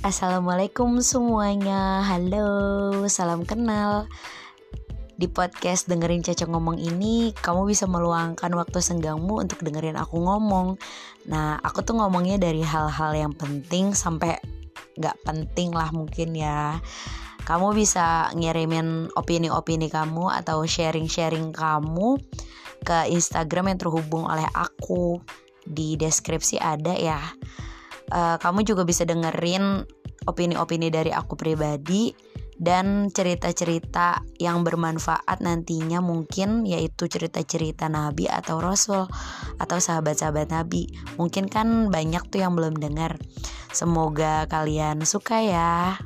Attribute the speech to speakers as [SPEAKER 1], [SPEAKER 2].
[SPEAKER 1] Assalamualaikum semuanya. Halo, salam kenal. Di podcast dengerin Caca ngomong ini Kamu bisa meluangkan waktu senggangmu untuk dengerin aku ngomong. Nah, aku tuh ngomongnya dari hal-hal yang penting Sampai gak penting lah mungkin ya. Kamu bisa ngirimin opini-opini kamu Atau sharing-sharing kamu Ke Instagram yang terhubung oleh aku. Di deskripsi ada ya uh, kamu juga bisa dengerin opini-opini dari aku pribadi dan cerita-cerita yang bermanfaat nantinya mungkin yaitu cerita-cerita nabi atau rasul atau sahabat-sahabat nabi. Mungkin kan banyak tuh yang belum dengar. Semoga kalian suka ya.